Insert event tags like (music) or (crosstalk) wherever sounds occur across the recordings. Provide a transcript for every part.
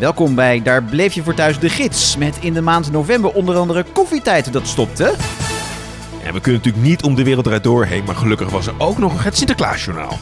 Welkom bij Daar bleef je voor thuis de gids. Met in de maand november onder andere koffietijd dat stopte. En we kunnen natuurlijk niet om de wereld eruit doorheen, maar gelukkig was er ook nog het Sinterklaasjournaal.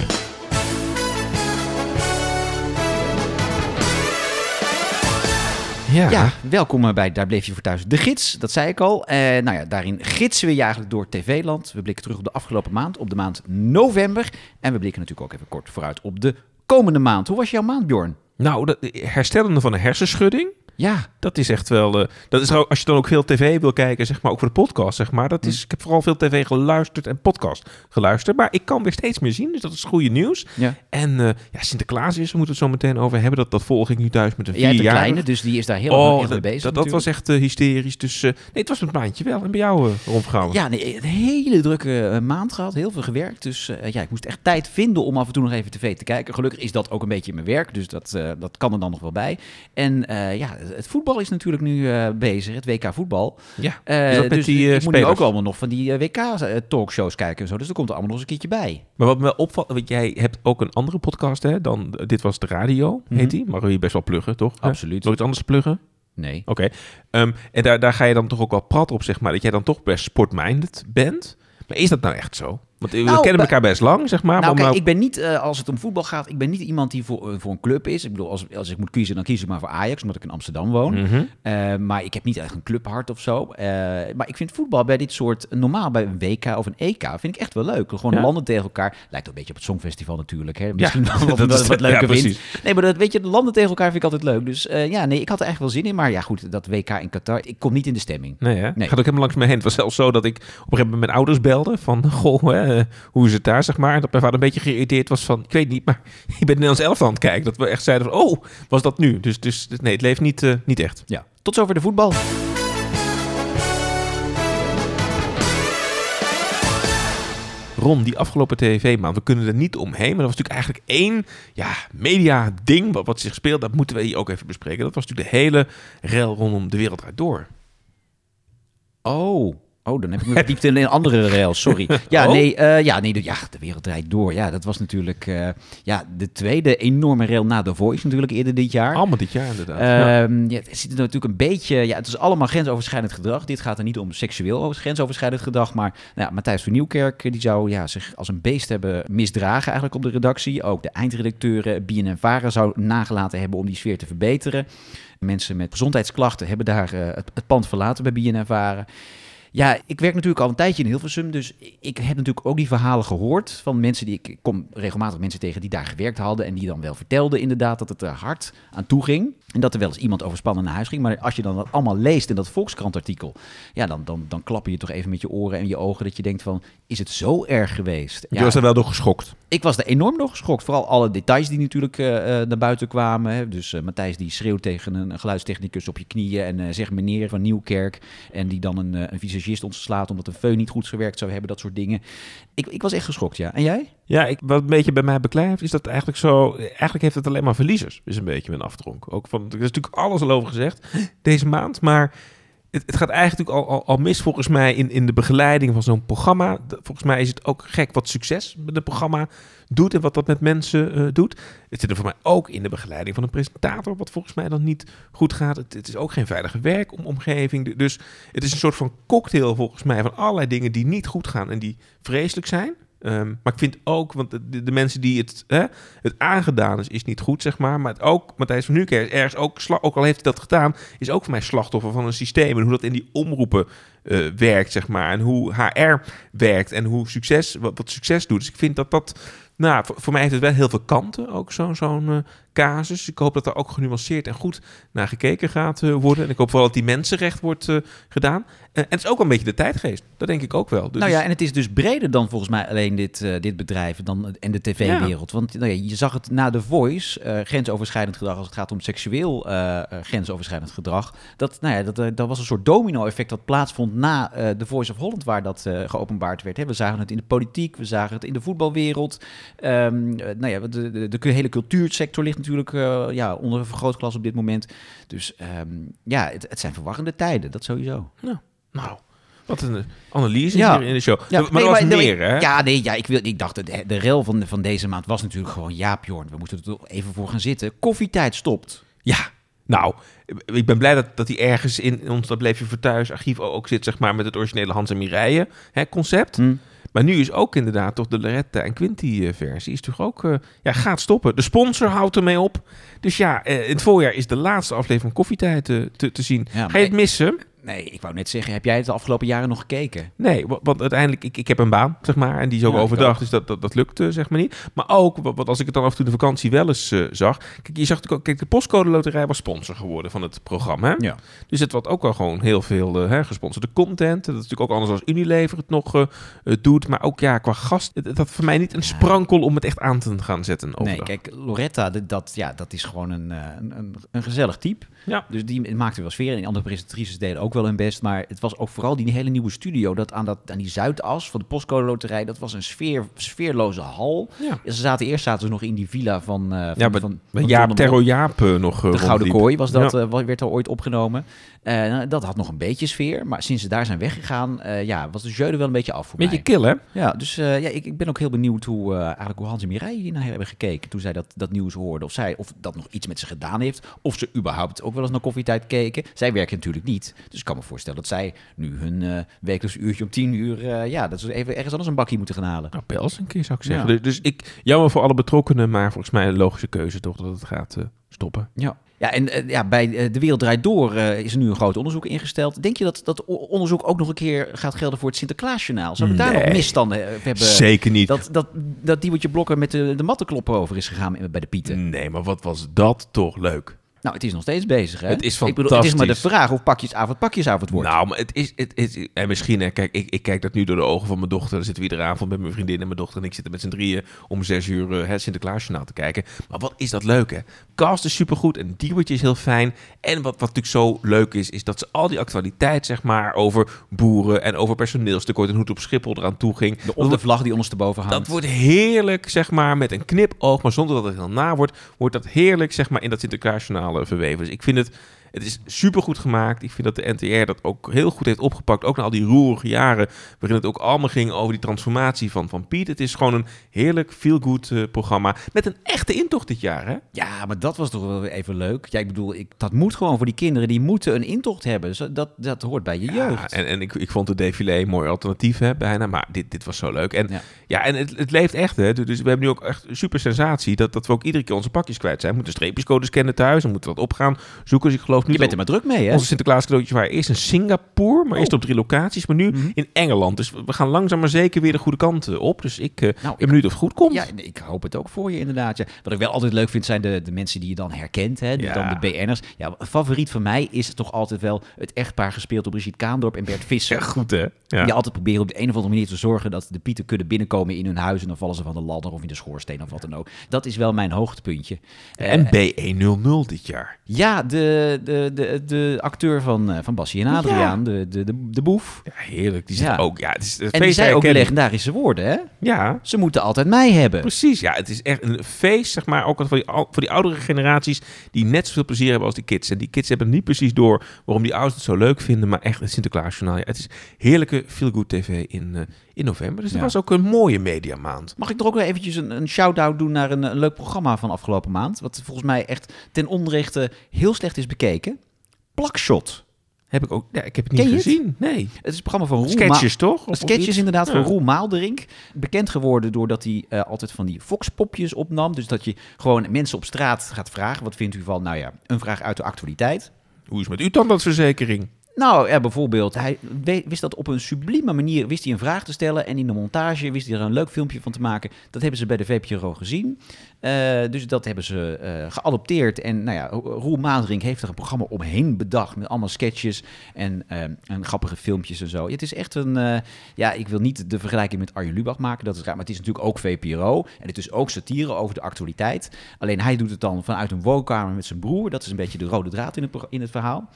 Ja. Ja, welkom eh, bij Daar bleef je voor thuis de gids. Dat zei ik al. Eh, nou ja, daarin gidsen we je eigenlijk door TV-land. We blikken terug op de afgelopen maand, op de maand november. En we blikken natuurlijk ook even kort vooruit op de komende maand. Hoe was jouw maand, Bjorn? Nou, de herstellende van een hersenschudding. Ja, Dat is echt wel. eh, dat is, als je dan ook veel tv wil kijken, zeg maar, ook voor de podcast, zeg maar. Dat is, Ik heb vooral veel tv geluisterd en podcast geluisterd. Maar ik kan weer steeds meer zien, dus dat is goede nieuws. ja. En eh, ja, Sinterklaas is, we moeten het zo meteen over hebben. Dat, dat volg ik nu thuis met een hebt een vierjarige. kleine, dus die is daar heel erg Oh, mee bezig dat, dat was echt eh, hysterisch. Dus nee, het was met het maandje wel. En bij jou, rondgehouden. Ja, nee, een hele drukke maand gehad. Heel veel gewerkt. Dus ja, ik moest echt tijd vinden om af en toe nog even tv te kijken. Gelukkig is dat ook een beetje mijn werk. Dus dat, dat kan er dan nog wel bij. En ja, het voetbal is natuurlijk nu eh, bezig. Het WK voetbal. Ja, Eh, dus die, eh, ik moet nu ook allemaal nog van die WK-talkshows kijken en zo. Dus er komt er allemaal nog eens een keertje bij. Maar wat me opvalt, want jij hebt ook een andere podcast, hè? Dan, dit was de radio, heet Mhm. die. We hier best wel pluggen, toch? Absoluut. Nog iets anders pluggen? Nee. Oké. Ehm, en daar, daar ga je dan toch ook wel prat op, zeg maar. Dat jij dan toch best sportminded bent. Maar is dat nou echt zo? Want we Nou, kennen elkaar best lang, zeg maar. Nou, maar kijk, om ik ben niet, eh, als het om voetbal gaat, ik ben niet iemand die voor, eh, voor een club is. Ik bedoel, als, als ik moet kiezen, dan kies ik maar voor Ajax, omdat ik in Amsterdam woon. Mhm. Eh, maar ik heb niet echt een clubhart of zo. Maar ik vind voetbal bij dit soort, normaal bij een WK of een EK, vind ik echt wel leuk. Gewoon Ja. landen tegen elkaar. Lijkt een beetje op het Songfestival natuurlijk. Hè? Misschien Ja, wel (laughs) wat, dat ja, leuker precies. Nee, maar dat, weet je, de landen tegen elkaar vind ik altijd leuk. Dus ja, nee, ik had er echt wel zin in. Maar ja, goed, dat WK in Qatar, ik kom niet in de stemming. Nee, hè? Nee. Gaat ook helemaal langs me heen. Het was zelfs zo dat ik op een gegeven moment mijn ouders belde. Van, (laughs) goh, hè, eh, hoe is het daar, zeg maar. En dat mijn vader een beetje geïrriteerd was van, ik weet niet, maar (laughs) je bent Nederlands elftal aan het kijken. Dat we echt zeiden van, oh, was dat nu? Dus, dus nee, het leeft niet, eh, niet echt. Ja, tot zover de voetbal. Ron, die afgelopen tv-maand, we kunnen er niet omheen. Maar dat was natuurlijk eigenlijk één ja, media-ding wat, wat zich speelt. Dat moeten we hier ook even bespreken. Dat was natuurlijk de hele rel rondom de wereld draait door. Oh. Oh, dan heb ik (laughs) me verdiept in een andere rail, sorry. (laughs) Ja, Oh? nee, eh, ja, nee, de- ja, de wereld draait door. Ja, dat was natuurlijk eh, ja, de tweede enorme rail na The Voice natuurlijk eerder dit jaar. Allemaal dit jaar inderdaad. Ja. Ehm, ja, het zit er natuurlijk een beetje. Ja, het is allemaal grensoverschrijdend gedrag. Dit gaat er niet om seksueel over- grensoverschrijdend gedrag. Maar nou ja, Matthijs van Nieuwkerk die zou ja, zich als een beest hebben misdragen eigenlijk op de redactie. Ook de eindredacteuren BNN-Varen zou nagelaten hebben om die sfeer te verbeteren. Mensen met gezondheidsklachten hebben daar eh, het, het pand verlaten bij BNN-Varen. Ja, ik werk natuurlijk al een tijdje in Hilversum, dus ik heb natuurlijk ook die verhalen gehoord van mensen die ik, kom regelmatig mensen tegen die daar gewerkt hadden en die dan wel vertelden inderdaad dat het er hard aan toe ging en dat er wel eens iemand overspannen naar huis ging. Maar als je dan dat allemaal leest in dat Volkskrant-artikel, ja, dan, dan, dan klapper je toch even met je oren en je ogen dat je denkt van, is het zo erg geweest? je Ja, was er wel door geschokt. ik was er enorm door geschokt. Vooral alle details die natuurlijk eh, eh, naar buiten kwamen. Hè. Dus eh, Matthijs die schreeuwt tegen een, geluidstechnicus op je knieën en eh, zegt meneer van Nieuwkerk. En die dan een, een visagist ontslaat omdat een föhn niet goed gewerkt zou hebben. Dat soort dingen. Ik, ik was echt geschokt, ja. En jij? Ja, ik, wat een beetje bij mij beklijft, is dat eigenlijk zo... Eigenlijk heeft het alleen maar verliezers, is een beetje mijn afdronk. Ook van, er is natuurlijk alles al over gezegd (gasps) deze maand, maar... Het, het gaat eigenlijk al, al, al mis volgens mij in, in de begeleiding van zo'n programma. Volgens mij is het ook gek wat succes met een programma doet en wat dat met mensen eh, doet. Het zit er voor mij ook in de begeleiding van een presentator, wat volgens mij dan niet goed gaat. Het, het is ook geen veilige werkomgeving. Dus het is een soort van cocktail volgens mij van allerlei dingen die niet goed gaan en die vreselijk zijn. Ehm, maar ik vind ook, want de, mensen die het, hè, het aangedaan is, is niet goed, zeg maar. Maar het ook, Matthijs van Nieuwkerk, is ergens ook, ook al heeft hij dat gedaan, is ook voor mij slachtoffer van een systeem. En hoe dat in die omroepen eh, werkt, zeg maar. En hoe HR werkt en hoe succes, wat, succes doet. Dus ik vind dat dat, nou, voor, mij heeft het wel heel veel kanten, ook zo- zo'n eh, casus. Ik hoop dat er ook genuanceerd en goed naar gekeken gaat eh, worden. En ik hoop vooral dat die mensenrecht wordt eh, gedaan. Eh, en het is ook een beetje de tijdgeest. Dat denk ik ook wel. Dus nou ja, en het is dus breder dan volgens mij alleen dit, dit bedrijf dan, en de tv-wereld. Want nou ja, je zag het na The Voice, grensoverschrijdend gedrag als het gaat om seksueel grensoverschrijdend gedrag. Dat, nou ja, dat, dat was een soort domino-effect dat plaatsvond na The Voice of Holland, waar dat geopenbaard werd. Hè. We zagen het in de politiek, we zagen het in de voetbalwereld. Ehm, eh, nou ja, de, de, de hele cultuursector ligt natuurlijk eh, ja, onder een vergrootglas op dit moment. Dus ehm, ja, het, het zijn verwarrende tijden, dat sowieso. Nou, wat een analyse Ja. hier in de show. Ja, maar nee, er was maar- meer, hè? Ja, nee, ja, ik, wil, ik dacht, de, de rel van, van deze maand was natuurlijk gewoon... Ja, Bjorn, we moeten er toch even voor gaan zitten. Koffietijd stopt. Ja, Nou, ik ben blij dat, dat hij ergens in ons Dat Bleef Je voor Thuis archief ook zit, zeg maar, met het originele Hans en Mireille hè, concept. Hm. Maar nu is ook inderdaad toch de Loretta en Quinty eh, versie is toch ook, eh, ja, gaat stoppen. De sponsor houdt ermee op. Dus ja, eh, in het voorjaar is de laatste aflevering van Koffietijd te, te zien. Ja, Ga je het missen? Nee, ik wou net zeggen, heb jij het de afgelopen jaren nog gekeken? Nee, wa- want uiteindelijk, ik, ik heb een baan, zeg maar, en die is ook Ja, overdag, ook. dus dat, dat, dat lukt, zeg maar niet. Maar ook, wa- wat als ik het dan af en toe de vakantie wel eens eh, zag, kijk, je zag ook, kijk, de postcode loterij was sponsor geworden van het programma, hè? Ja. Dus het wordt ook wel gewoon heel veel hè, gesponsorde content. Dat is natuurlijk ook anders als Unilever het nog eh, doet, maar ook ja, qua gast, het, had voor mij niet een sprankel om het echt aan te gaan zetten. Nee, kijk, Loretta, dat- dat, ja, dat is gewoon een, een, een, een gezellig type. Ja. Dus die maakte wel sfeer. En andere presentatrices deden ook wel hun best. Maar het was ook vooral die hele nieuwe studio. Dat aan, dat, aan die Zuidas van de Postcode Loterij. Dat was een sfeer, sfeerloze hal. Ja. Ze zaten eerst zaten ze nog in die villa van... eh van, Ja, van, van Jaap Terro Jaap eh, nog eh, De Gouden. Kooi was dat, Ja. werd er ooit opgenomen. Nou, dat had nog een beetje sfeer. Maar sinds ze daar zijn weggegaan, ja, was de jeu wel een beetje af voor Beetje mij. kill, hè? Ja, dus ja, ik, ik ben ook heel benieuwd hoe, eigenlijk hoe Hans en Mireille hier naar hebben gekeken toen zij dat, dat nieuws hoorden. Of zij of dat nog iets met ze gedaan heeft. Of ze überhaupt ook wel eens naar koffietijd keken. Zij werken natuurlijk niet. Dus ik kan me voorstellen dat zij nu hun eh wekelijks uurtje om tien uur... eh, ja, dat ze even ergens anders een bakje moeten gaan halen. Nou, eens een keer, zou ik zeggen. Ja. Dus, dus ik, jammer voor alle betrokkenen, maar volgens mij een logische keuze toch dat het gaat eh, stoppen. Ja. Ja, en ja, bij De Wereld Draait Door is er nu een groot onderzoek ingesteld. Denk je dat dat onderzoek ook nog een keer gaat gelden voor het Sinterklaasjournaal? Zou we daar nog misstanden hebben? Zeker niet. Dat, dat, dat Diewertje Blokker met de, de mattenklopper over is gegaan bij de Pieten. Nee, maar wat was dat toch leuk? Nou, het is nog steeds bezig, hè? Het is Ik bedoel, het is maar de fantastisch. vraag of pakjesavond pakjesavond wordt. Nou, maar het is, het is... En misschien, hè, kijk, ik, ik kijk dat nu door de ogen van mijn dochter. Dan zitten we iedere avond met mijn vriendin en mijn dochter. En ik zitten met z'n drieën om zes uur eh, het Sinterklaasjournaal te kijken. Maar wat is dat leuk, hè? Cast is supergoed en Diewertje is heel fijn. En wat, wat natuurlijk zo leuk is, is dat ze al die actualiteit, zeg maar, over boeren en over personeelstekort en hoe het op Schiphol eraan toe ging. de, de vlag die ondersteboven hangt. Dat wordt heerlijk, zeg maar, met een knipoog, maar zonder dat het heel na wordt, wordt dat heerlijk, zeg maar, in dat Sinterklaasjournaal verweven. Dus ik vind het, het is supergoed gemaakt. Ik vind dat de NTR dat ook heel goed heeft opgepakt, ook na al die roerige jaren, waarin het ook allemaal ging over die transformatie van, van Piet. Het is gewoon een heerlijk, feel-good eh, programma, met een echte intocht dit jaar, hè? Ja, maar dat was toch wel even leuk. Ja, ik bedoel, ik, dat moet gewoon voor die kinderen. Die moeten een intocht hebben. Dat, dat hoort bij je Ja, jeugd. en, en ik, ik vond de défilé een mooi alternatief, hè, bijna. Maar dit, dit was zo leuk. En Ja. ja, en het, het leeft echt, hè. Dus we hebben nu ook echt een super sensatie dat, dat we ook iedere keer onze pakjes kwijt zijn. We moeten streepjescodes kennen thuis. We moeten dat opgaan zoeken. Dus ik geloof nu je bent er maar druk mee, hè? Onze Sinterklaas cadeautjes waren eerst in Singapore, maar Oh. eerst op drie locaties. Maar nu Mhm. in Engeland. Dus we gaan langzaam maar zeker weer de goede kant eh, op. Dus ik eh, Nou, ben benieuwd of het goed komt. Ja, ik hoop het ook voor je inderdaad. Ja. Wat ik wel altijd leuk vind zijn de, de mensen die je dan herkent. Hè? Ja. Dan de BN'ers. Ja, een favoriet van mij is toch altijd wel het echtpaar gespeeld door Brigitte Kaandorp en Bert Visser. Ja, goed hè. Ja. Die altijd proberen op de een of andere manier te zorgen dat de pieten kunnen binnenkomen in hun huis. En dan vallen ze van de ladder of in de schoorsteen of wat dan ook. Dat is wel mijn hoogtepuntje. Eh, En B100 dit jaar. ja, de, de, de, de acteur van, eh, van Bassie en Adriaan, de, de, de, de boef. Ja, heerlijk. Die zit Ja. ook. Ja, het is het En die zei ook herkennen. legendarische woorden, hè? Ja, Ze moeten altijd mij hebben. Precies, ja. Het is echt een feest, zeg maar, ook voor die, voor die oudere generaties die net zoveel plezier hebben als die kids. En die kids hebben niet precies door waarom die ouders het zo leuk vinden, maar echt het Sinterklaasjournaal. Ja, het is heerlijke feel-good tv in, eh, in november. Dus Ja. was ook een mooie mediamaand. Mag ik er ook wel eventjes een, een shout-out doen naar een, een leuk programma van afgelopen maand? Wat volgens mij echt ten onrechte heel slecht is bekeken. Plakshot. Heb ik ook, ja, ik heb het Ken niet het? gezien. Nee. Het is een programma van Roel Sketches, toch? Ma- Of- of Sketches iets? inderdaad Ja. van Roel Maalderink. Bekend geworden doordat hij eh, altijd van die foxpopjes opnam. Dus dat je gewoon mensen op straat gaat vragen. Wat vindt u van, nou ja, een vraag uit de actualiteit. Hoe is het met uw tandartsverzekering? Nou, ja, bijvoorbeeld, hij wist dat op een sublieme manier wist hij een vraag te stellen. En in de montage wist hij er een leuk filmpje van te maken. Dat hebben ze bij de VPRO gezien. Eh, dus dat hebben ze eh, geadopteerd. En nou ja, Roel Maandrink heeft er een programma omheen bedacht. Met allemaal sketches en, eh, en grappige filmpjes en zo. Het is echt een... ja, ik wil niet de vergelijking met Arjen Lubach maken. Dat is raar. Maar het is natuurlijk ook VPRO. En het is ook satire over de actualiteit. Alleen hij doet het dan vanuit een woonkamer met zijn broer. Dat is een beetje de rode draad in het, in het verhaal.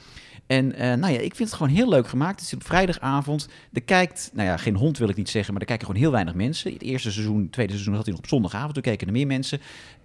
En eh, nou ja, ik vind het gewoon heel leuk gemaakt. Het is op vrijdagavond. Er kijkt, nou ja, geen hond wil ik niet zeggen, maar er kijken gewoon heel weinig mensen. Het eerste seizoen, het tweede seizoen had hij nog op zondagavond. Toen keken er meer mensen.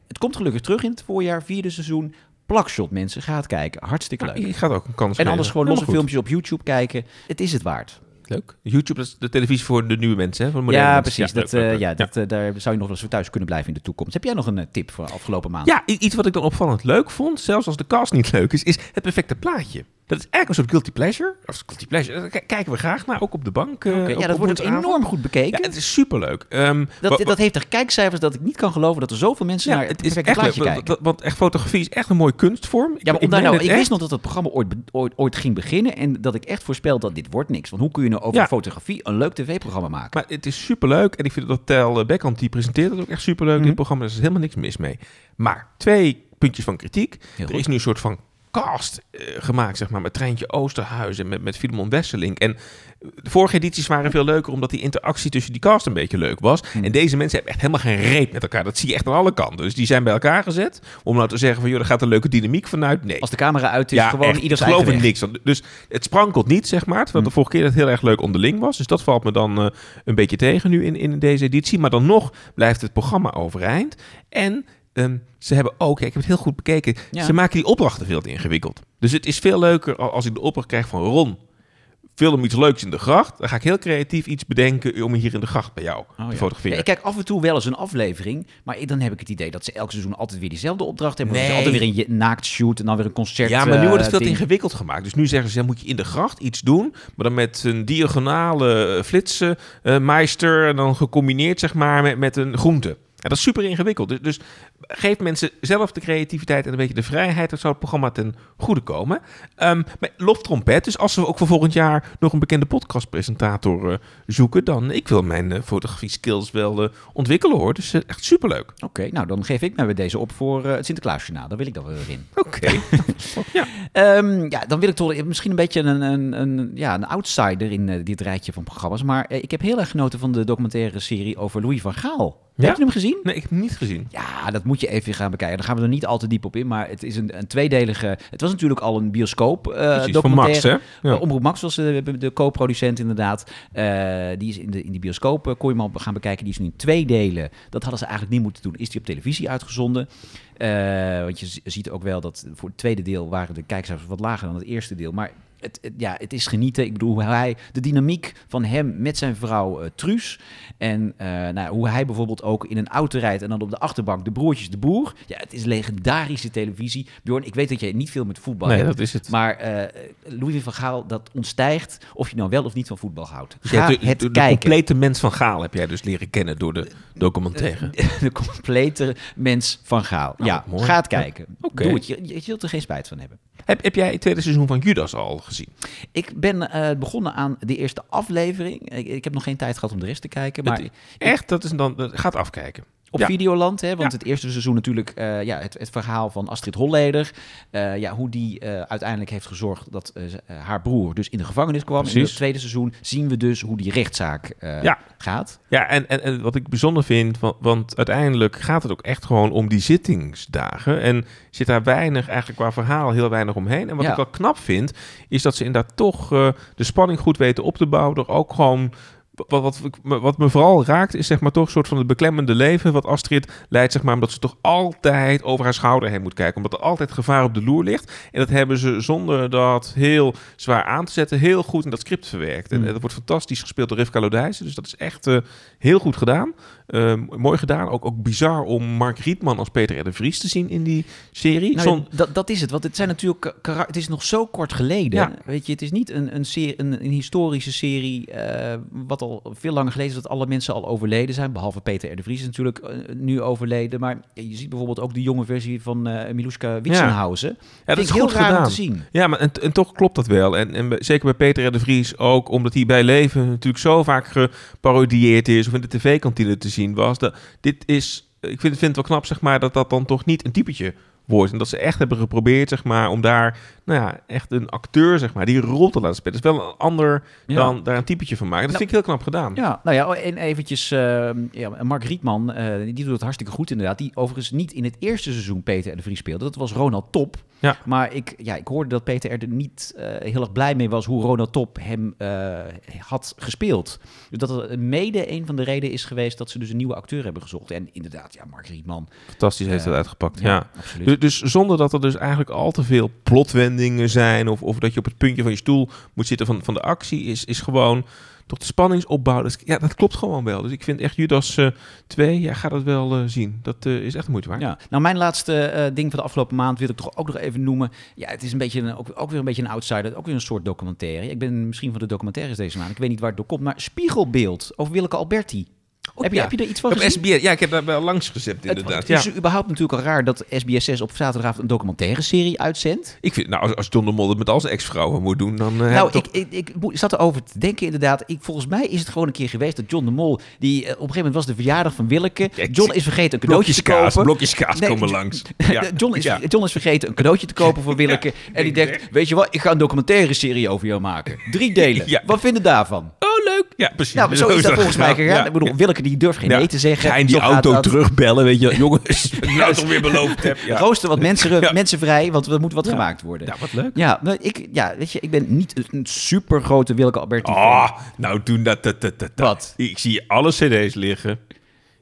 Het komt gelukkig terug in het voorjaar, vierde seizoen. Plakshot mensen, ga het kijken. Hartstikke leuk. Je gaat ook een kans En geven. anders gewoon losse goed. filmpjes op YouTube kijken. Het is het waard. Leuk. YouTube, dat is de televisie voor de nieuwe mensen, hè? Voor de Ja, mensen. precies. dat, leuk, leuk, eh, leuk. ja, dat, eh, daar zou je nog wel eens voor thuis kunnen blijven in de toekomst. Heb jij nog een tip voor de afgelopen maand? Ja, iets wat ik dan opvallend leuk vond, zelfs als de cast niet leuk is, is het perfecte plaatje. Dat is eigenlijk een soort guilty pleasure. Of guilty pleasure, daar kijken we graag naar, ook op de bank. eh, op- ja, dat wordt ook enorm goed bekeken. Ja, het is superleuk. Ehm, dat, dat heeft er kijkcijfers dat ik niet kan geloven dat er zoveel mensen naar het, het is echt leuk. plaatje Want, kijken. want- echt fotografie is echt een mooie kunstvorm. Ja, maar meen nou, ik echt. wist nog dat het programma ooit, ooit, ooit ging beginnen en dat ik echt voorspel dat dit wordt niks. Want hoe kun je nou over Ja. fotografie een leuk tv-programma maken? Maar het is superleuk. En ik vind dat Tel Beckhand, die presenteert het ook echt superleuk in Mhm. dit programma. Er is helemaal niks mis mee. Maar twee puntjes van kritiek. Er is nu een soort van cast eh, gemaakt, zeg maar, met Treintje Oosterhuis en met, met Filemon Wesseling. En de vorige edities waren veel leuker, omdat die interactie tussen die cast een beetje leuk was. Mhm. En deze mensen hebben echt helemaal geen reet met elkaar. Dat zie je echt aan alle kanten. Dus die zijn bij elkaar gezet om nou te zeggen van, joh, er gaat een leuke dynamiek vanuit. Nee. Als de camera uit is, gewoon echt, ieder ik geloof weg. niks. Dus het sprankelt niet, zeg maar. Terwijl de vorige keer het heel erg leuk onderling was. Dus dat valt me dan eh, een beetje tegen nu in, in deze editie. Maar dan nog blijft het programma overeind. En ehm, ze hebben ook, ik heb het heel goed bekeken, Ja. ze maken die opdrachten veel te ingewikkeld. Dus het is veel leuker al- als ik de opdracht krijg van Ron. Film iets leuks in de gracht. Dan ga ik heel creatief iets bedenken om hier in de gracht bij jou Oh, te ja. fotograferen. Ja, ik kijk af en toe wel eens een aflevering, maar ik- dan heb ik het idee dat ze elk seizoen altijd weer diezelfde opdracht hebben. Nee. altijd weer een naakt shoot en dan weer een concert. Ja, maar nu wordt het eh, veel te ingewikkeld gemaakt. Dus nu zeggen ze, moet je in de gracht iets doen, maar dan met een diagonale eh meister, en dan gecombineerd zeg maar met, met een groente. Ja, dat is super ingewikkeld. Dus, dus geef mensen zelf de creativiteit en een beetje de vrijheid. Dat zou het programma ten goede komen. Ehm maar loftrompet. Dus als we ook voor volgend jaar nog een bekende podcastpresentator eh, zoeken, dan ik wil mijn eh, fotografie skills wel eh, ontwikkelen hoor. Dus echt superleuk. Oké, nou dan geef ik mij weer deze op voor het Sinterklaasjournaal. Daar wil ik dan weer in. Oké. (laughs) ja. Ehm, ja, dan wil ik toch misschien een beetje een, een, een, ja, een outsider in dit rijtje van programma's. Maar ik heb heel erg genoten van de documentaire serie over Louis van Gaal. Ja? Heb je hem gezien? Nee, ik heb hem niet gezien. Ja, dat moet je even gaan bekijken. Daar gaan we er niet al te diep op in. Maar het is een, een tweedelige. Het was natuurlijk al een bioscoop. eh Precies, van Max hè? Ja. Uh, Omroep Max was de, de co-producent inderdaad. Eh, die is in de, in die bioscoop, eh, kon je hem al gaan bekijken. Die is nu in twee delen. Dat hadden ze eigenlijk niet moeten doen. Is die op televisie uitgezonden. Eh, want je ziet ook wel dat voor het tweede deel waren de kijkcijfers wat lager dan het eerste deel. Maar het, het- ja, het is genieten. Ik bedoel, hoe hij, de dynamiek van hem met zijn vrouw eh, Truus. En eh, nou, hoe hij bijvoorbeeld ook in een auto rijdt en dan op de achterbank de broertjes de boer. Ja, het is legendarische televisie. Bjorn, ik weet dat jij niet veel met voetbal Nee, hebt. dat is het. Maar eh Louis van Gaal, dat ontstijgt of je nou wel of niet van voetbal houdt. Dus Ga de, het de, complete mens van Gaal heb jij dus leren kennen door de documentaire. De complete mens van Gaal. Nou, ja, mooi. ga het kijken. Doe het. Je, je zult er geen spijt van hebben. Heb, heb jij het tweede seizoen van Judas al gezien? Ik ben eh, begonnen aan de eerste aflevering. Ik, ik heb nog geen tijd gehad om de rest te kijken. Maar Het- Echt? Dat is dan, dat gaat afkijken. Op Ja. Videoland, hè, want Ja. het eerste seizoen natuurlijk... eh, ja, het, het verhaal van Astrid Holleder. eh, ja, hoe die eh, uiteindelijk heeft gezorgd dat haar broer dus in de gevangenis kwam. In het tweede seizoen zien we dus hoe die rechtszaak Ja. gaat. Ja, en, en, en wat ik bijzonder vind, want, want uiteindelijk gaat het ook echt gewoon om die zittingsdagen. En zit daar weinig, eigenlijk qua verhaal, heel weinig omheen. En wat ik wel knap vind, is dat ze inderdaad toch de spanning goed weten op te bouwen. Door ook gewoon. Wat, wat, wat, me vooral raakt, is zeg maar toch een soort van het beklemmende leven wat Astrid leidt, zeg maar, omdat ze toch altijd over haar schouder heen moet kijken. Omdat er altijd gevaar op de loer ligt. En dat hebben ze zonder dat heel zwaar aan te zetten, heel goed in dat script verwerkt. En Mm. dat wordt fantastisch gespeeld door Rivka Lodijsen. Dus dat is echt eh, heel goed gedaan. Eh, mooi gedaan. Ook, ook bizar om Mark Rietman als Peter R. de Vries te zien in die serie. Nou, Zon- dat, dat is het, want het zijn natuurlijk het is nog zo kort geleden. Ja. Weet je, het is niet een, een, serie, een, een historische serie, eh, wat al veel langer geleden is dat alle mensen al overleden zijn, behalve Peter R. de Vries is natuurlijk eh, nu overleden. Maar je ziet bijvoorbeeld ook de jonge versie van eh Miluska Witsenhausen. ja, dat is ik goed heel raar gedaan. om te zien. Ja, maar en, en toch klopt dat wel. En, en zeker bij Peter R. de Vries ook, omdat hij bij Leven natuurlijk zo vaak geparodieerd is of in de tv-kantine te zien was. Dat, dit is, ik vind, vind het wel knap, zeg maar, dat dat dan toch niet een typetje wordt. En dat ze echt hebben geprobeerd, zeg maar, om daar, nou ja, echt een acteur, zeg maar, die rol te laten spelen. Dat is wel een ander Ja. dan daar een typetje van maken. Dat Nou, vind ik heel knap gedaan. Ja, nou ja, en eventjes, eh, ja, Mark Rietman, eh, die doet het hartstikke goed inderdaad. Die overigens niet in het eerste seizoen Peter R. de Vries speelde. Dat was Ronald Top. Ja. Maar ik, ja, ik hoorde dat Peter er niet eh, heel erg blij mee was hoe Ronald Top hem eh, had gespeeld. Dus dat het mede een van de redenen is geweest dat ze dus een nieuwe acteur hebben gezocht. En inderdaad, ja, Mark Rietman. Fantastisch heeft Eh, dat uitgepakt. Ja. absoluut. Dus, dus zonder dat er dus eigenlijk al te veel plotwendingen zijn... of, of dat je op het puntje van je stoel moet zitten van, van de actie... is, is gewoon toch de spanningsopbouw. Dus, ja, dat klopt gewoon wel. Dus ik vind echt Judas eh 2, ja, ga dat wel eh, zien. Dat eh, is echt moeite waard. Ja, nou mijn laatste eh, ding van de afgelopen maand wil ik toch ook nog even noemen. Ja, het is een beetje een, ook, ook weer een beetje een outsider, ook weer een soort documentaire. Ik ben misschien van de documentaires deze maand, ik weet niet waar het door komt, maar Spiegelbeeld over Willeke Alberti. Heb, je, ja. heb je er iets van Op gezien? SBS, ja, ik heb daar wel langs gezet Het, inderdaad. het Ja. is überhaupt natuurlijk al raar dat SBS6 op zaterdagavond een documentaire serie uitzendt. Ik vind, nou, als, als John de Mol het met al zijn ex-vrouwen moet doen, dan... eh, nou, ik, ik, ik mo- zat erover te denken inderdaad. Ik, volgens mij is het gewoon een keer geweest dat John de Mol, die eh, op een gegeven moment was de verjaardag van Willeke. John is vergeten een cadeautje blokjes te kaas, kopen. blokjes kaas Nee, komen (laughs) langs. John, is, Ja. John is vergeten een cadeautje te kopen voor (laughs) Willeke. en die denk denkt, weet je wat, ik ga een documentaire serie over jou maken. Drie (laughs) delen. Ja. Wat vinden daarvan? Oh, leuk. Ja, precies. Nou, zo is dat volgens mij gegaan. Ja. Ik bedoel, Willeke die durft geen nee te zeggen. Ga in die auto dat. terugbellen, weet je. (laughs) Jongens, ik nou toch weer beloofd heb. Ja, Rooster wat mensen, mensen vrij, want er moet wat gemaakt worden. ja wat leuk. Ja, ik, ja, weet je, ik ben niet een super grote Willeke Alberti. Ah, nou toen dat, dat, dat, dat. Wat? Ik zie alle cd's liggen.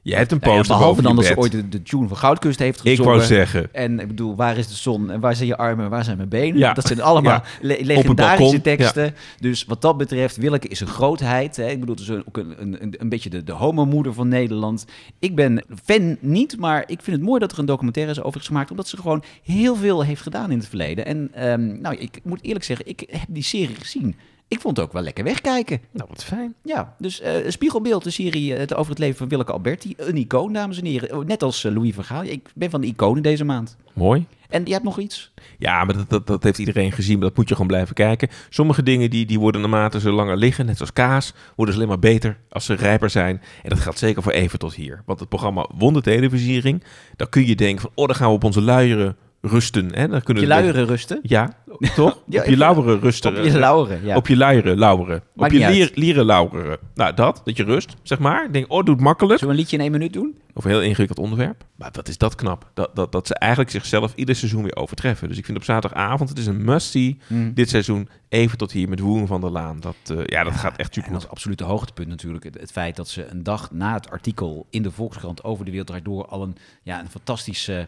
Je hebt een Nou ja, poster behalve dan dat ze ooit de, de tune van Goudkust heeft Ik gezongen. wou zeggen, En ik bedoel, waar is de zon en waar zijn je armen en waar zijn mijn benen? Ja. Dat zijn allemaal (laughs) Ja. le- legendarische teksten. Dus wat dat betreft, Willeke is een grootheid. Hè? Ik bedoel, het is ook een, een, een, een beetje de, de homomoeder van Nederland. Ik ben fan niet, maar ik vind het mooi dat er een documentaire is over gemaakt. Omdat ze gewoon heel veel heeft gedaan in het verleden. En ehm, nou, ik moet eerlijk zeggen, ik heb die serie gezien. Ik vond het ook wel lekker wegkijken. nou wat fijn. Ja, dus eh, Spiegelbeeld, de serie eh, het over het leven van Willeke Alberti. Een icoon, dames en heren. Oh, Net als eh, Louis van Gaal. Ik ben van de iconen deze maand. Mooi. En je hebt nog iets? Ja, maar dat, dat, dat heeft iedereen gezien, maar dat moet je gewoon blijven kijken. Sommige dingen die, die worden naarmate ze langer liggen, net zoals kaas, worden ze alleen maar beter als ze rijper zijn. En dat geldt zeker voor even tot hier. Want het programma won de televisiering. Dan kun je denken van, oh, dan gaan we op onze luieren rusten. Hè? Dan kunnen Je we- luieren rusten. Ja, (laughs) toch? Ja, op je lauweren rusten. Op je lauren, ja. Op je luieren, lauweren. Op je lier, lieren lauweren. Nou, dat, dat je rust, zeg maar. Ik denk, oh, doe het makkelijk. Zullen we een liedje in één minuut doen? Of een heel ingewikkeld onderwerp. Maar wat is dat knap? Dat, dat, dat ze eigenlijk zichzelf ieder seizoen weer overtreffen. Dus ik vind op zaterdagavond, het is een must-see. Dit seizoen even tot hier met Woen van der Laan. Dat, eh, ja, dat gaat echt super En als absolute hoogtepunt natuurlijk het, het feit dat ze een dag na het artikel in de Volkskrant over de wereld draait door al een, ja, een fantastische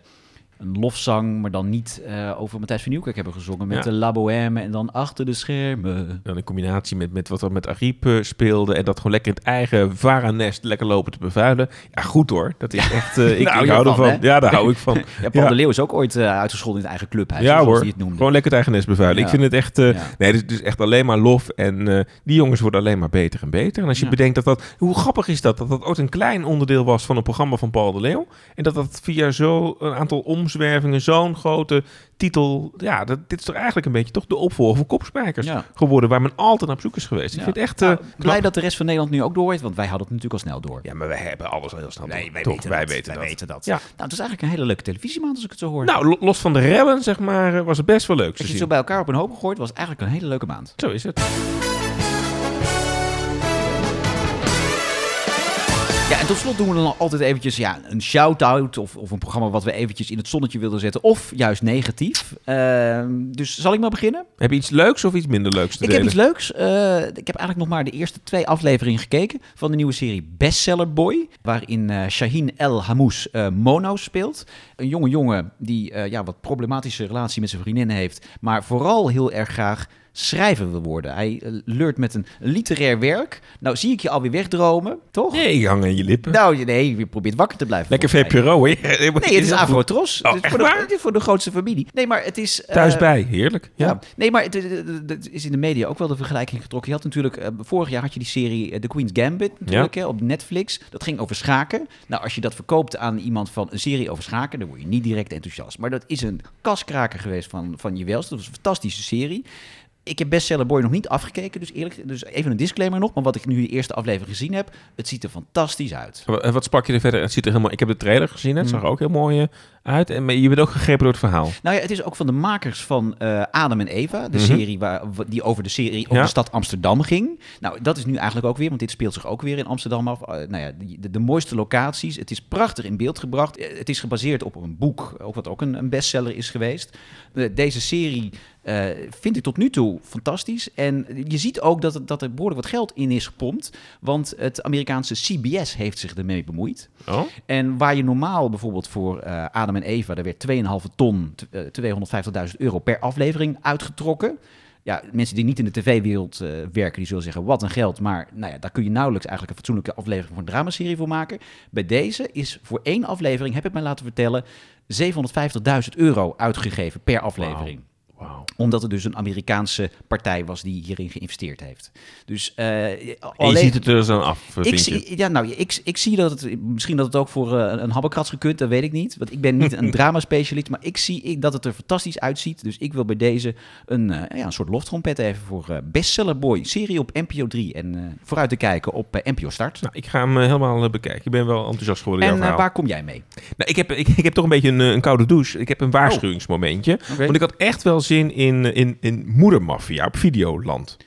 een lofzang, maar dan niet eh, over Matthijs van Nieuwkerk hebben gezongen met Ja. de La Bohème en dan achter de schermen. Dan in combinatie met, met wat er met Ariep eh, speelde. En dat gewoon lekker in het eigen varanest lekker lopen te bevuilen. Ja, goed hoor. Dat is echt... eh, ik, hou (laughs) ik hou van, ervan. hè? Ja, daar hou ik van. (laughs) Ja, Paul de Leeuw is ook ooit eh, uitgescholden in het eigen clubhuis, Ja hoor, hij het noemde. gewoon lekker het eigen nest bevuilen. Ik vind het echt... Nee, is dus echt alleen maar lof. En die jongens worden alleen maar beter en beter. En als je bedenkt dat dat... Hoe grappig is dat? Dat dat ooit een klein onderdeel was van een programma van Paul de Leeuw. En dat dat via zo een aantal omzwervingen zo'n grote titel... Ja, dat, dit is toch eigenlijk een beetje toch de opvolger van Kopspijkers Ja. geworden. Waar men altijd naar op zoek is geweest. Ik vind het echt... eh, Nou, blij dat de rest van Nederland nu ook doorheert, want wij hadden het natuurlijk al snel door. Ja, maar wij hebben alles al heel snel Nee, door. wij Toch, weten wij dat. weten wij dat. weten dat. Ja. Nou, het is eigenlijk een hele leuke televisiemaand als ik het zo hoor. Nou, lo- los van de rellen, zeg maar, eh, was het best wel leuk Als je het zo bij elkaar op een hoop gegooid, was het eigenlijk een hele leuke maand. Zo is het. Ja, en tot slot doen we dan altijd eventjes ja, een shout-out of, of een programma wat we eventjes in het zonnetje wilden zetten. Of juist negatief. Ehm, dus zal ik maar beginnen? Heb je iets leuks of iets minder leuks te Ik heb delen? iets leuks. Eh, ik heb eigenlijk nog maar de eerste twee afleveringen gekeken van de nieuwe serie Bestseller Boy. Waarin eh Shaheen El Hamous eh, Mono speelt. Een jonge jongen die ja, wat problematische relatie met zijn vriendin heeft. Maar vooral heel erg graag schrijver wil worden. Hij eh, leurt met een literair werk. Nou zie ik je alweer wegdromen, toch? Nee, ik hang aan je lippen. Nou, nee, je probeert wakker te blijven. Lekker. VPRO, hè? (laughs) Nee, het is Afro-Tros. Oh, voor de, voor de grootste familie. Nee, maar het is... eh, Thuis bij, heerlijk. Ja. ja. nee, maar het, het is in de media ook wel de vergelijking getrokken. Je had natuurlijk, eh, vorig jaar had je die serie eh, The Queen's Gambit natuurlijk, hè, op Netflix. Dat ging over schaken. Nou, als je dat verkoopt aan iemand van een serie over schaken, dan word je niet direct enthousiast. Maar dat is een kaskraker geweest van, van je welst. Dat was een fantastische serie. Ik heb Bestseller Boy nog niet afgekeken, dus eerlijk, dus even een disclaimer nog. Maar wat ik nu de eerste aflevering gezien heb, het ziet er fantastisch uit. En wat sprak je er verder? Het ziet er helemaal. Ik heb de trailer gezien. Het zag er ook heel mooi eh, uit. En maar je bent ook gegrepen door het verhaal. Nou ja, het is ook van de makers van eh, Adam en Eva, de Mhm. serie waar, die over de serie over Ja. de stad Amsterdam ging. Nou, dat is nu eigenlijk ook weer, want dit speelt zich ook weer in Amsterdam af. Eh, nou ja, de, de mooiste locaties. Het is prachtig in beeld gebracht. Het is gebaseerd op een boek, ook wat ook een, een bestseller is geweest. Deze serie eh, vind ik tot nu toe fantastisch. En je ziet ook dat, het- dat er behoorlijk wat geld in is gepompt. Want het Amerikaanse CBS heeft zich ermee bemoeid. Oh? En waar je normaal bijvoorbeeld voor eh, Adam en Eva, daar werd 2,5 ton, t- eh, 250.000 euro per aflevering uitgetrokken. Ja, mensen die niet in de tv-wereld werken, die zullen zeggen, wat een geld. Maar nou ja, daar kun je nauwelijks eigenlijk een fatsoenlijke aflevering voor een dramaserie voor maken. Bij deze is voor één aflevering, heb ik mij laten vertellen, 750.000 euro uitgegeven per aflevering Omdat het dus een Amerikaanse partij was die hierin geïnvesteerd heeft. Dus eh, En je alleen- ziet het er dan af, ik vind je? zie, ja, nou, ik, ik zie dat het, misschien dat het ook voor eh, een habbekrats gekund, dat weet ik niet. Want ik ben niet een (laughs) dramaspecialist, maar ik zie ik, dat het er fantastisch uitziet. Dus ik wil bij deze een, eh, ja, een soort loftrompet even voor eh, Bestseller Boy, serie op NPO 3 en eh, vooruit te kijken op eh, NPO Start. Nou, ik ga hem eh, helemaal eh, bekijken. Ik ben wel enthousiast geworden. en eh, waar kom jij mee? Nou, ik, heb, ik, ik heb toch een beetje een, eh, een koude douche. Ik heb een waarschuwingsmomentje. Oké. Want ik had echt wel zin in, in, in Moedermafia op Videoland.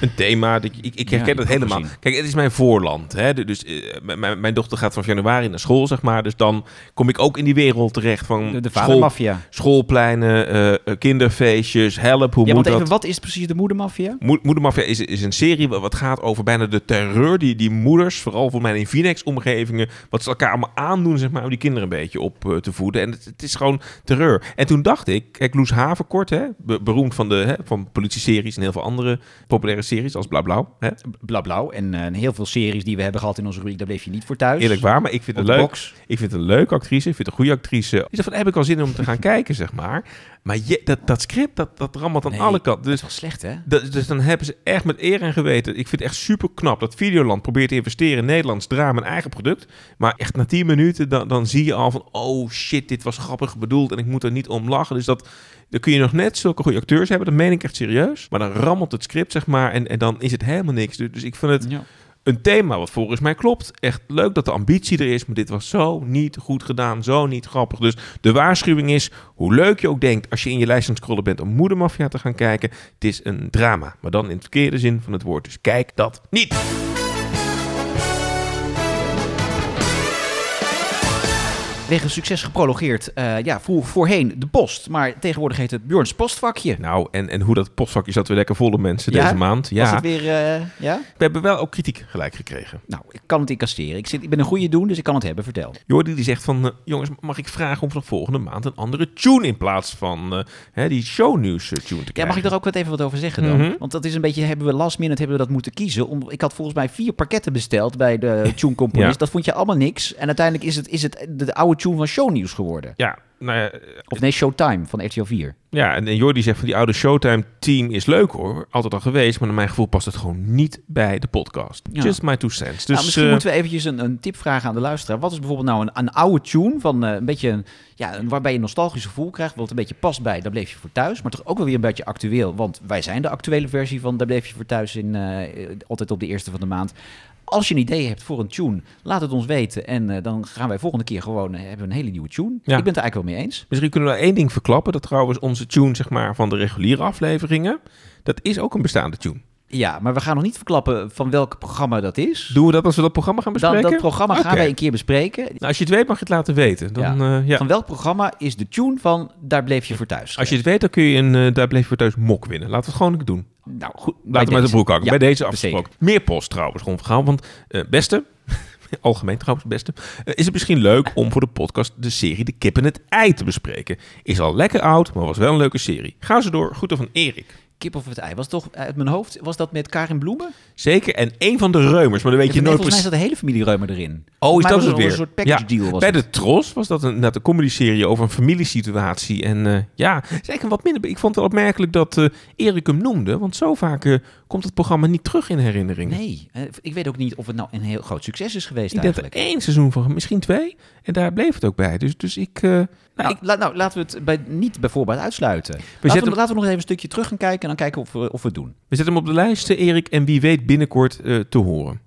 Een thema, ik, ik, ik herken dat helemaal. gezien. Kijk, het is mijn voorland. Hè? Dus eh, mijn, mijn dochter gaat vanaf januari naar school, zeg maar. Dus dan kom ik ook in die wereld terecht van De, de school, vadermafia. schoolpleinen, eh, eh, kinderfeestjes, help, hoe Ja, moet want even, dat? wat is precies de moedermafia? Mo- Moedermafia is, is een serie wat gaat over bijna de terreur die die moeders, vooral voor mij in Phoenix-omgevingen, wat ze elkaar allemaal aandoen, zeg maar, om die kinderen een beetje op te voeden. En het, het is gewoon terreur. En toen dacht ik, kijk, Loes Havenkort, hè, be- beroemd van de hè, van politieseries en heel veel andere populaire series als Bla Blauw. Hè? Bla Blauw. En eh, heel veel series die we hebben gehad in onze rubriek, daar bleef je niet voor thuis. Eerlijk waar, maar ik vind het leuk. box. Ik vind het een leuke actrice. Ik vind het een goede actrice. Ik dacht van, heb ik al zin om te gaan (laughs) kijken, zeg maar. Maar je, dat, dat script, dat, dat rammelt aan Nee, alle kanten. Dat Dus is wel slecht, hè? Dat- dus dan hebben ze echt met eer en geweten. Ik vind het echt super knap dat Videoland probeert te investeren in Nederlands drama, een eigen product. Maar echt na 10 minuten, dan, dan zie je al van: oh shit, dit was grappig bedoeld en ik moet er niet om lachen. Dus dat, dan kun je nog net zulke goede acteurs hebben, dat meen ik echt serieus. Maar dan rammelt het script, zeg maar, en, en dan is het helemaal niks. Dus, dus ik vind het Ja. een thema wat volgens mij klopt. Echt leuk dat de ambitie er is, maar dit was zo niet goed gedaan, zo niet grappig. Dus de waarschuwing is, hoe leuk je ook denkt als je in je lijst aan het scrollen bent om Moedermafia te gaan kijken, het is een drama, maar dan in het verkeerde zin van het woord. Dus kijk dat niet. Wegens succes geprologeerd. eh, ja, voor, voorheen de post. Maar tegenwoordig heet het Bjorns postvakje. Nou, en, en hoe dat postvakje zat weer lekker vol op mensen Ja? deze maand. Was Ja, het weer, eh, ja? we hebben wel ook kritiek gelijk gekregen. Nou, ik kan het incasseren. Ik, zit, ik ben een goede doen, dus ik kan het hebben. Vertel. Jordi die zegt van, eh, jongens, mag ik vragen om vanaf volgende maand een andere tune in plaats van hè, die shownieuws tune te Ja, krijgen? mag ik er ook wat even wat over zeggen dan? Mhm. Want dat is een beetje, hebben we last minute hebben we dat moeten kiezen. Om, ik had volgens mij vier pakketten besteld bij de (laughs) tune componist. Ja. Dat vond je allemaal niks. En uiteindelijk is het, is het de, de oude tune van Shownieuws geworden. Ja, nou ja, Of nee, Showtime van RTL 4. Ja, en, Jordi zegt van die oude Showtime-team is leuk hoor. Altijd al geweest, maar naar mijn gevoel past het gewoon niet bij de podcast. Ja. Just my two cents. Dus nou, misschien eh, moeten we eventjes een, een tip vragen aan de luisteraar. Wat is bijvoorbeeld nou een, een oude tune van eh, een beetje, een, ja, een- waarbij je een nostalgisch gevoel krijgt, wat een beetje past bij Daar bleef je voor thuis, maar toch ook wel weer een beetje actueel, want wij zijn de actuele versie van Daar bleef je voor thuis in eh, altijd op de eerste van de maand. Als je een idee hebt voor een tune, laat het ons weten en eh, dan gaan wij volgende keer gewoon eh, hebben een hele nieuwe tune. Ja. Ik ben het er eigenlijk wel mee eens. misschien kunnen we één ding verklappen. Dat trouwens onze tune zeg maar, van de reguliere afleveringen, dat is ook een bestaande tune. Ja, maar we gaan nog niet verklappen van welk programma dat is. Doen we dat als we dat programma gaan Dan, bespreken? dat programma gaan wij een keer bespreken. Nou, als je het weet mag je het laten weten. Dan, ja. ja. Van welk programma is de tune van Daar bleef je voor thuis? Als je het weet, dan kun je een eh, Daar bleef je voor thuis mok winnen. Laten we het gewoon doen. Nou goed, Laten we met de broek. Ja, Bij deze zeker. afgesproken. Meer post trouwens, gewoon verhaal. Want eh, beste, (laughs) algemeen trouwens beste, eh, is het misschien leuk om voor de podcast de serie De Kip en het Ei te bespreken. Is al lekker oud, maar was wel een leuke serie. Ga ze door. Groeten van Erik. Kip of het ei. Was toch uit mijn hoofd, was dat met Karin Bloemen? Zeker. En een van de reumers, maar dan weet je nooit volgens mij precies. zat de hele familie Reumer erin. Oh, is dat was het weer? Een soort package Ja, deal was Bij het. de Tros was dat een, een comedy-serie over een familiesituatie. En eh, ja, een wat minder. Ik vond het wel opmerkelijk dat eh, Erik hem noemde. Want zo vaak eh, komt het programma niet terug in herinnering. Nee, eh, ik weet ook niet of het nou een heel groot succes is geweest Ik denk er eigenlijk. één seizoen van, misschien twee. En daar bleef het ook bij. Dus, dus ik... eh, nou, Nou, ik la- nou, laten we het bij, niet bij voorbaat uitsluiten. Laten zetten- we, laten we nog even een stukje terug gaan kijken dan kijken of we, of we het doen. We zetten hem op de lijst, eh, Erik, en wie weet binnenkort te horen.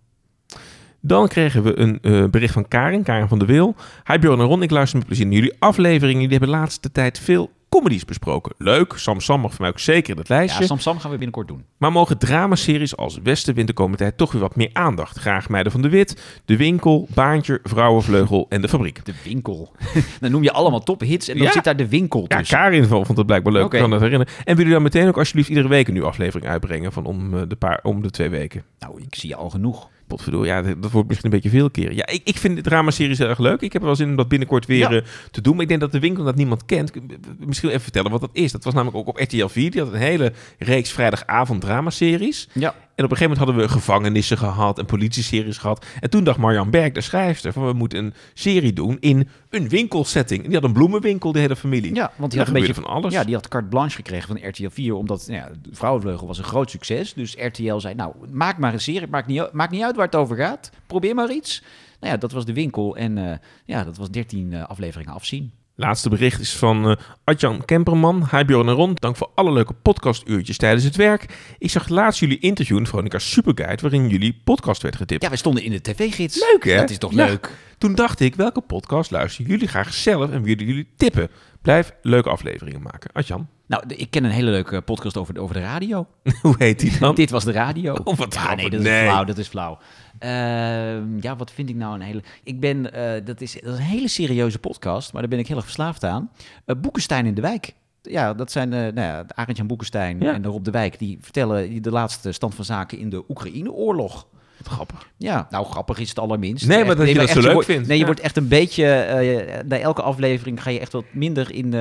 Dan kregen we een bericht van Karin, Karin van der Wil. Hi Björn en Ron, ik luister met plezier naar jullie afleveringen. Jullie hebben de laatste tijd veel comedies besproken. Leuk, Sam Sam mag voor mij ook zeker in het lijstje. Ja, Sam Sam gaan we binnenkort doen. Maar mogen dramaseries als Westenwind de komende tijd toch weer wat meer aandacht? Graag Meiden van de Wit, De Winkel, Baantje, Vrouwenvleugel en De Fabriek. De winkel. (laughs) dan noem je allemaal tophits en dan Ja. zit daar de winkel Ja, tussen. Karin vond het blijkbaar leuk, ik kan het herinneren. En willen jullie dan meteen ook alsjeblieft iedere week een nieuwe aflevering uitbrengen van om, eh, de, paar, om de twee weken? Nou, ik zie je al genoeg. Potverdorie, ja, dat wordt misschien een beetje veel keren. Ja, ik, ik vind de dramaseries heel erg leuk. Ik heb er wel zin om dat binnenkort weer Ja. eh, te doen. Maar ik denk dat de winkel dat niemand kent. Misschien even vertellen wat dat is. Dat was namelijk ook op RTL 4. Die had een hele reeks vrijdagavond dramaseries. Ja. En op een gegeven moment hadden we gevangenissen gehad en politieseries gehad. En toen dacht Marjan Berg, de schrijfster, van we moeten een serie doen in een winkelsetting. En die had een bloemenwinkel, de hele familie. Ja, want die had een beetje van alles. Ja, die had carte blanche gekregen van RTL 4, omdat nou ja, Vrouwenvleugel was een groot succes. Dus RTL zei, nou, maak maar een serie, maakt niet, maakt niet uit waar het over gaat. Probeer maar iets. Nou ja, dat was de winkel en eh, ja, dat was 13 eh, afleveringen afzien. Laatste bericht is van eh Adjan Kemperman. Hi Bjorn en Ron, dank voor alle leuke podcastuurtjes tijdens het werk. Ik zag laatst jullie interview in Veronica Superguide, waarin jullie podcast werd getipt. Ja, wij stonden in de tv-gids. Leuk, hè? Dat is toch Ja. leuk? Toen dacht ik, welke podcast luisteren jullie graag zelf en willen jullie tippen? Blijf leuke afleveringen maken. Adjan, Nou, ik ken een hele leuke podcast over de, over de radio. (laughs) hoe heet die dan? Dit was de radio. Oh, wat ja, nee, dat is Nee. flauw. Dat is flauw. Ehm, ja, wat vind ik nou een hele... Ik ben... eh, dat, is, dat is een hele serieuze podcast, maar daar ben ik heel erg verslaafd aan. Eh Boekenstein in de Wijk. Ja, dat zijn eh nou ja, Arend-Jan Boekenstein Ja. en Rob de Wijk. Die vertellen de laatste stand van zaken in de Oekraïne-oorlog. Wat grappig. Ja, nou grappig is het allerminst. Nee, maar Echt- dat je dat zo leuk wordt- vindt. Nee, je Ja. wordt echt een beetje... eh bij elke aflevering ga je echt wat minder in eh,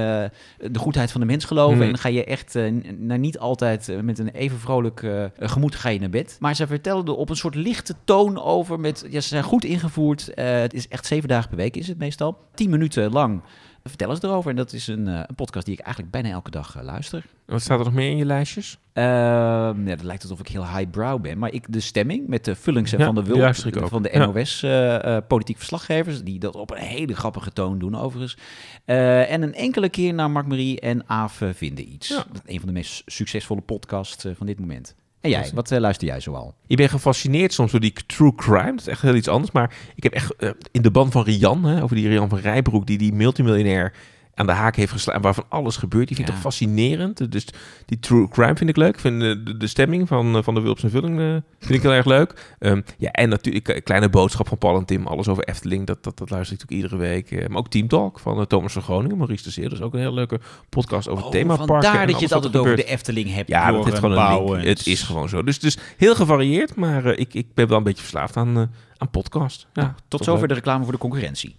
de goedheid van de mens geloven. Hmm. En dan ga je echt eh, n- nou, niet altijd met een even vrolijk eh, gemoed ga je naar bed. Maar ze vertellen er op een soort lichte toon over. Met, ja, ze zijn goed ingevoerd. Eh, het is echt zeven dagen per week is het meestal. Tien minuten lang vertellen ze erover. En dat is een, eh, een podcast die ik eigenlijk bijna elke dag eh, luister. Wat staat er nog meer in je lijstjes? Ja, dat lijkt alsof ik heel highbrow ben. Maar ik, de stemming met de Vullings en Ja, Van de Wulp ook. van de Ja. NOS eh, eh, politiek verslaggevers, die dat op een hele grappige toon doen overigens. En een enkele keer naar Mark Marie en Aaf eh, vinden iets. Ja. Een van de meest succesvolle podcasts van dit moment. En jij, is- wat eh, luister jij zoal? Ik ben gefascineerd soms door die true crime. Dat is echt heel iets anders. Maar ik heb echt eh, in de band van Rian, hè, over die Rian van Rijbroek, die die multimiljonair aan de haak heeft geslagen, waarvan alles gebeurt. Die vind ik Ja. toch fascinerend. Dus die true crime vind ik leuk. Ik vind eh, de, de stemming van, eh, van de Wulps en Vulling eh, vind ik heel erg leuk. Ehm, ja, en natuurlijk Kleine Boodschap van Paul en Tim. Alles over Efteling, dat, dat, dat luister ik natuurlijk iedere week. Maar ook Team Talk van Thomas van Groningen, Maurice de Zeer. Dat is ook een heel leuke podcast over het themaparken. Oh, vandaar dat je het altijd over de Efteling hebt. Ja, dat Joren heeft gewoon een link. Bouwens. Het is gewoon zo. Dus, dus heel gevarieerd, maar ik, ik ben wel een beetje verslaafd aan, aan podcast. Ja, Tot toch zover leuk. de reclame voor de concurrentie.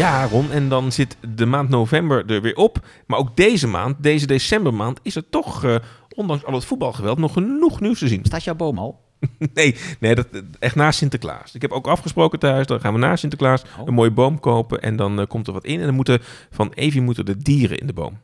Ja, Ron, en dan zit de maand november er weer op. Maar ook deze maand, deze decembermaand, is er toch, eh, ondanks al het voetbalgeweld, nog genoeg nieuws te zien. Staat jouw boom al? (laughs) Nee, nee dat, echt na Sinterklaas. Ik heb ook afgesproken thuis, dan gaan we na Sinterklaas Oh. een mooie boom kopen. En dan eh, komt er wat in. En dan moeten van Evie moeten de dieren in de boom.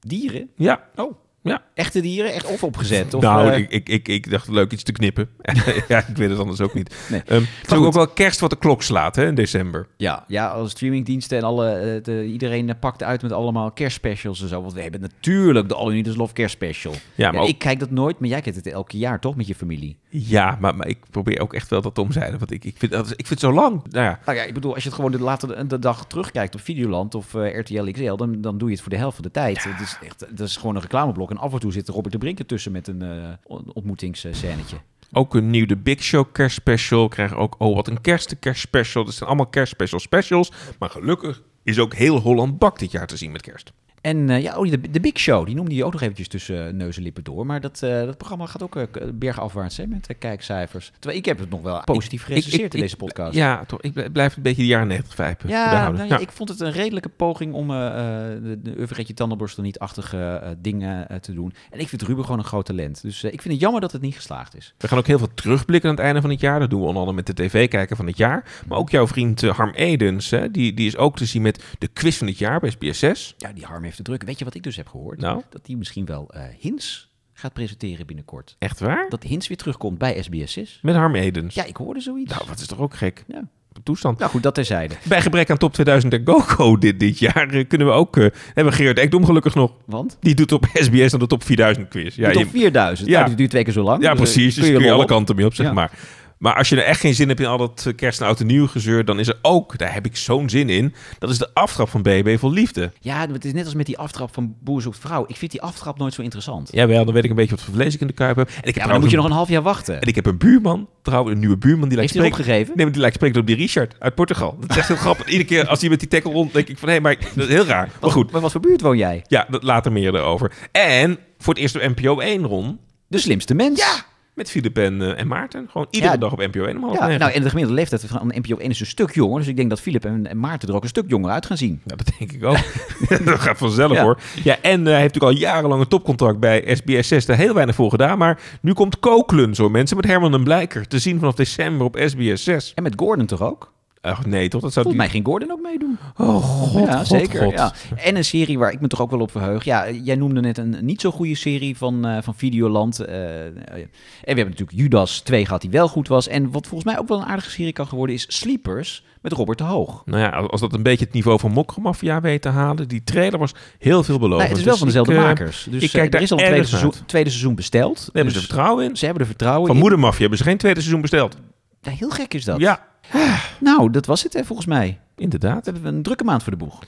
Dieren? Ja, Oh. Ja. Echte dieren? Echt of opgezet? Of, nou, eh, ik, ik, ik, ik dacht leuk iets te knippen. (laughs) ja, ik weet het anders ook niet. Nee. Ehm, het is ook wel kerst wat de klok slaat hè, in december. Ja, ja, alle streamingdiensten en alle, eh, de, iedereen eh, pakt uit met allemaal kerstspecials en zo. Want we hebben natuurlijk de All You Need Is Love kerstspecial. Ja, Ja, maar ook- ik kijk dat nooit, maar jij kijkt het elke jaar toch met je familie? Ja, maar, maar ik probeer ook echt wel dat te omzeilen. Want ik, ik, vind, dat is- ik vind het zo lang. Nou ja, Nou ja, ik bedoel, als je het gewoon de, later de, de dag terugkijkt op Videoland of eh, RTL XL, dan, dan doe je het voor de helft van de tijd. Het is echt, dat is gewoon een reclameblok. En af en toe zit er Robert de Brink ertussen met een on- ontmoetingsscènetje. ook een nieuw The Big Show kerstspecial. Krijgen ook Oh Wat een Kerst de kerstspecial. Dat zijn allemaal kerstspecial specials. Maar gelukkig is ook heel Holland Bak dit jaar te zien met kerst. En eh, ja, oh, de, de Big Show, die noemde je ook nog eventjes tussen eh, neus en lippen door. Maar dat, eh, dat programma gaat ook eh, bergafwaarts hè, met kijkcijfers. Terwijl ik heb het nog wel positief gerecenseerd in deze podcast. Ja, toch. Ik bl- blijf een beetje de jaren 90 vijpen Ja, nou ja, ik vond het een redelijke poging om de, de Uveretje tandenborstel niet-achtige dingen te doen. En ik vind Ruben gewoon een groot talent. Dus ik vind het jammer dat het niet geslaagd is. We gaan ook heel veel terugblikken aan het einde van het jaar. Dat doen we onder andere met de tv-kijker van het jaar. Maar ook jouw vriend Harm Edens, hè, die, die is ook te zien met de quiz van het jaar bij SBS6. Ja, die Harm heeft druk. Weet je wat ik dus heb gehoord? Nou? Dat hij misschien wel eh Hins gaat presenteren binnenkort. Echt waar? Dat Hins weer terugkomt bij SBS6. Met Harm Edens. Ja, ik hoorde zoiets. Nou, wat is toch ook gek? Ja. toestand. Nou goed, dat terzijde. Bij gebrek aan top 2000 en GoGo dit, dit jaar eh, kunnen we ook... eh, hebben Gerard Ekdom gelukkig nog. Want? Die doet op SBS dan de top 4000 quiz. Ja, je- top 4000. Ja. Ja. die duurt twee keer zo lang. ja Dus, precies. Dus kun je lol alle op. kanten mee op, zeg Ja. maar. Maar als je er echt geen zin hebt in al dat eh, kerst en oud en nieuw gezeur... dan is er ook, daar heb ik zo'n zin in... dat is de aftrap van BB Vol Liefde. Ja, het is net als met die aftrap van Boer zoekt vrouw. Ik vind die aftrap nooit zo interessant. Jawel, dan weet ik een beetje wat voor vlees ik in de kuip heb. En ik heb Ja, maar dan moet je nog een- half jaar wachten. En ik heb een buurman, trouwens een nieuwe buurman... die lijkt Heeft spreken... opgegeven? Nee, maar die lijkt spreken op die Richard uit Portugal. Dat is echt heel grappig. Iedere keer als hij met die tackle rond, denk ik van... hé, maar dat is heel raar. Maar goed, Maar wat voor buurt woon jij? ja, dat- later meer erover. En voor het eerst op NPO 1, Ron... De slimste mens. Ja, met Filip en, eh, en Maarten. Gewoon iedere Ja. dag op NPO 1 om half Ja, negen. nou, en de gemiddelde leeftijd van NPO 1 is een stuk jonger. Dus ik denk dat Filip en, en Maarten er ook een stuk jonger uit gaan zien. Ja, dat denk ik ook. (laughs) dat gaat vanzelf Ja. hoor. Ja, en eh, hij heeft natuurlijk al jarenlang een topcontract bij SBS 6. Daar heel weinig voor gedaan. Maar nu komt Kokelen, zo mensen, met Herman en Blijker. Te zien vanaf december op SBS 6. En met Gordon toch ook? Ach nee, toch? Dat zou Volgens mij ging Gordon ook meedoen. Oh god, ja, god, zeker. god. Ja. En een serie waar ik me toch ook wel op verheug. Ja, jij noemde net een niet zo goede serie van, eh, van Videoland. Eh, en we hebben natuurlijk Judas 2 gehad die wel goed was. En wat volgens mij ook wel een aardige serie kan geworden is Sleepers met Robert de Hoog. Nou ja, als dat een beetje het niveau van Mokromafia weet te halen. Die trailer was heel veelbelovend. Nee, het is wel Dus van dezelfde ik, eh, makers. Dus ik eh, kijk er daar is al een tweede seizoen, tweede seizoen besteld. Daar hebben ze Dus vertrouwen in. ze hebben er vertrouwen Van in. Moedermafia hebben ze geen tweede seizoen besteld. Ja, heel gek is dat. Ja, (sighs) Nou, dat was het hè, volgens mij. inderdaad. We hebben een drukke maand voor de boeg.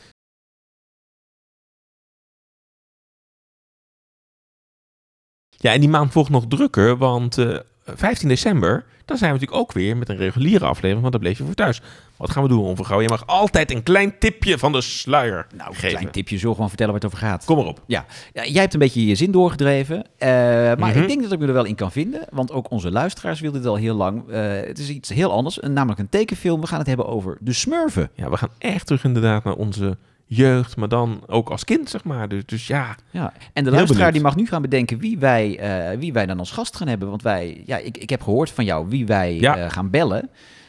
Ja, en die maand volgt nog drukker, want eh, 15 december, dan zijn we natuurlijk ook weer met een reguliere aflevering, want daar bleef je voor thuis. Wat gaan we doen, Ron Vergouwen? Je mag altijd een klein tipje van de sluier Nou, een geven. klein tipje. Zo gewoon vertellen waar het over gaat. Kom erop. Ja. ja, jij hebt een beetje je zin doorgedreven. eh, maar Mhm. ik denk dat ik me er wel in kan vinden. Want ook onze luisteraars wilden dit al heel lang. Eh, het is iets heel anders, namelijk een tekenfilm. We gaan het hebben over de Smurfen. Ja, we gaan echt terug inderdaad naar onze jeugd, maar dan ook als kind, zeg maar. Dus, dus ja, Ja. En de luisteraar die mag nu gaan bedenken wie wij, eh, wie wij dan als gast gaan hebben. Want wij, ja, ik, ik heb gehoord van jou wie wij Ja. eh, gaan bellen.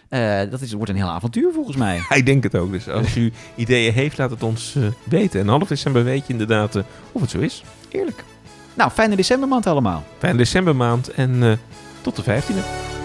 Eh, dat is, wordt een heel avontuur volgens mij. (laughs) ik denk het ook. Dus als u ideeën heeft, laat het ons weten. En half december weet je inderdaad of het zo is. Eerlijk. Nou, fijne decembermaand allemaal. Fijne decembermaand en tot de 15e.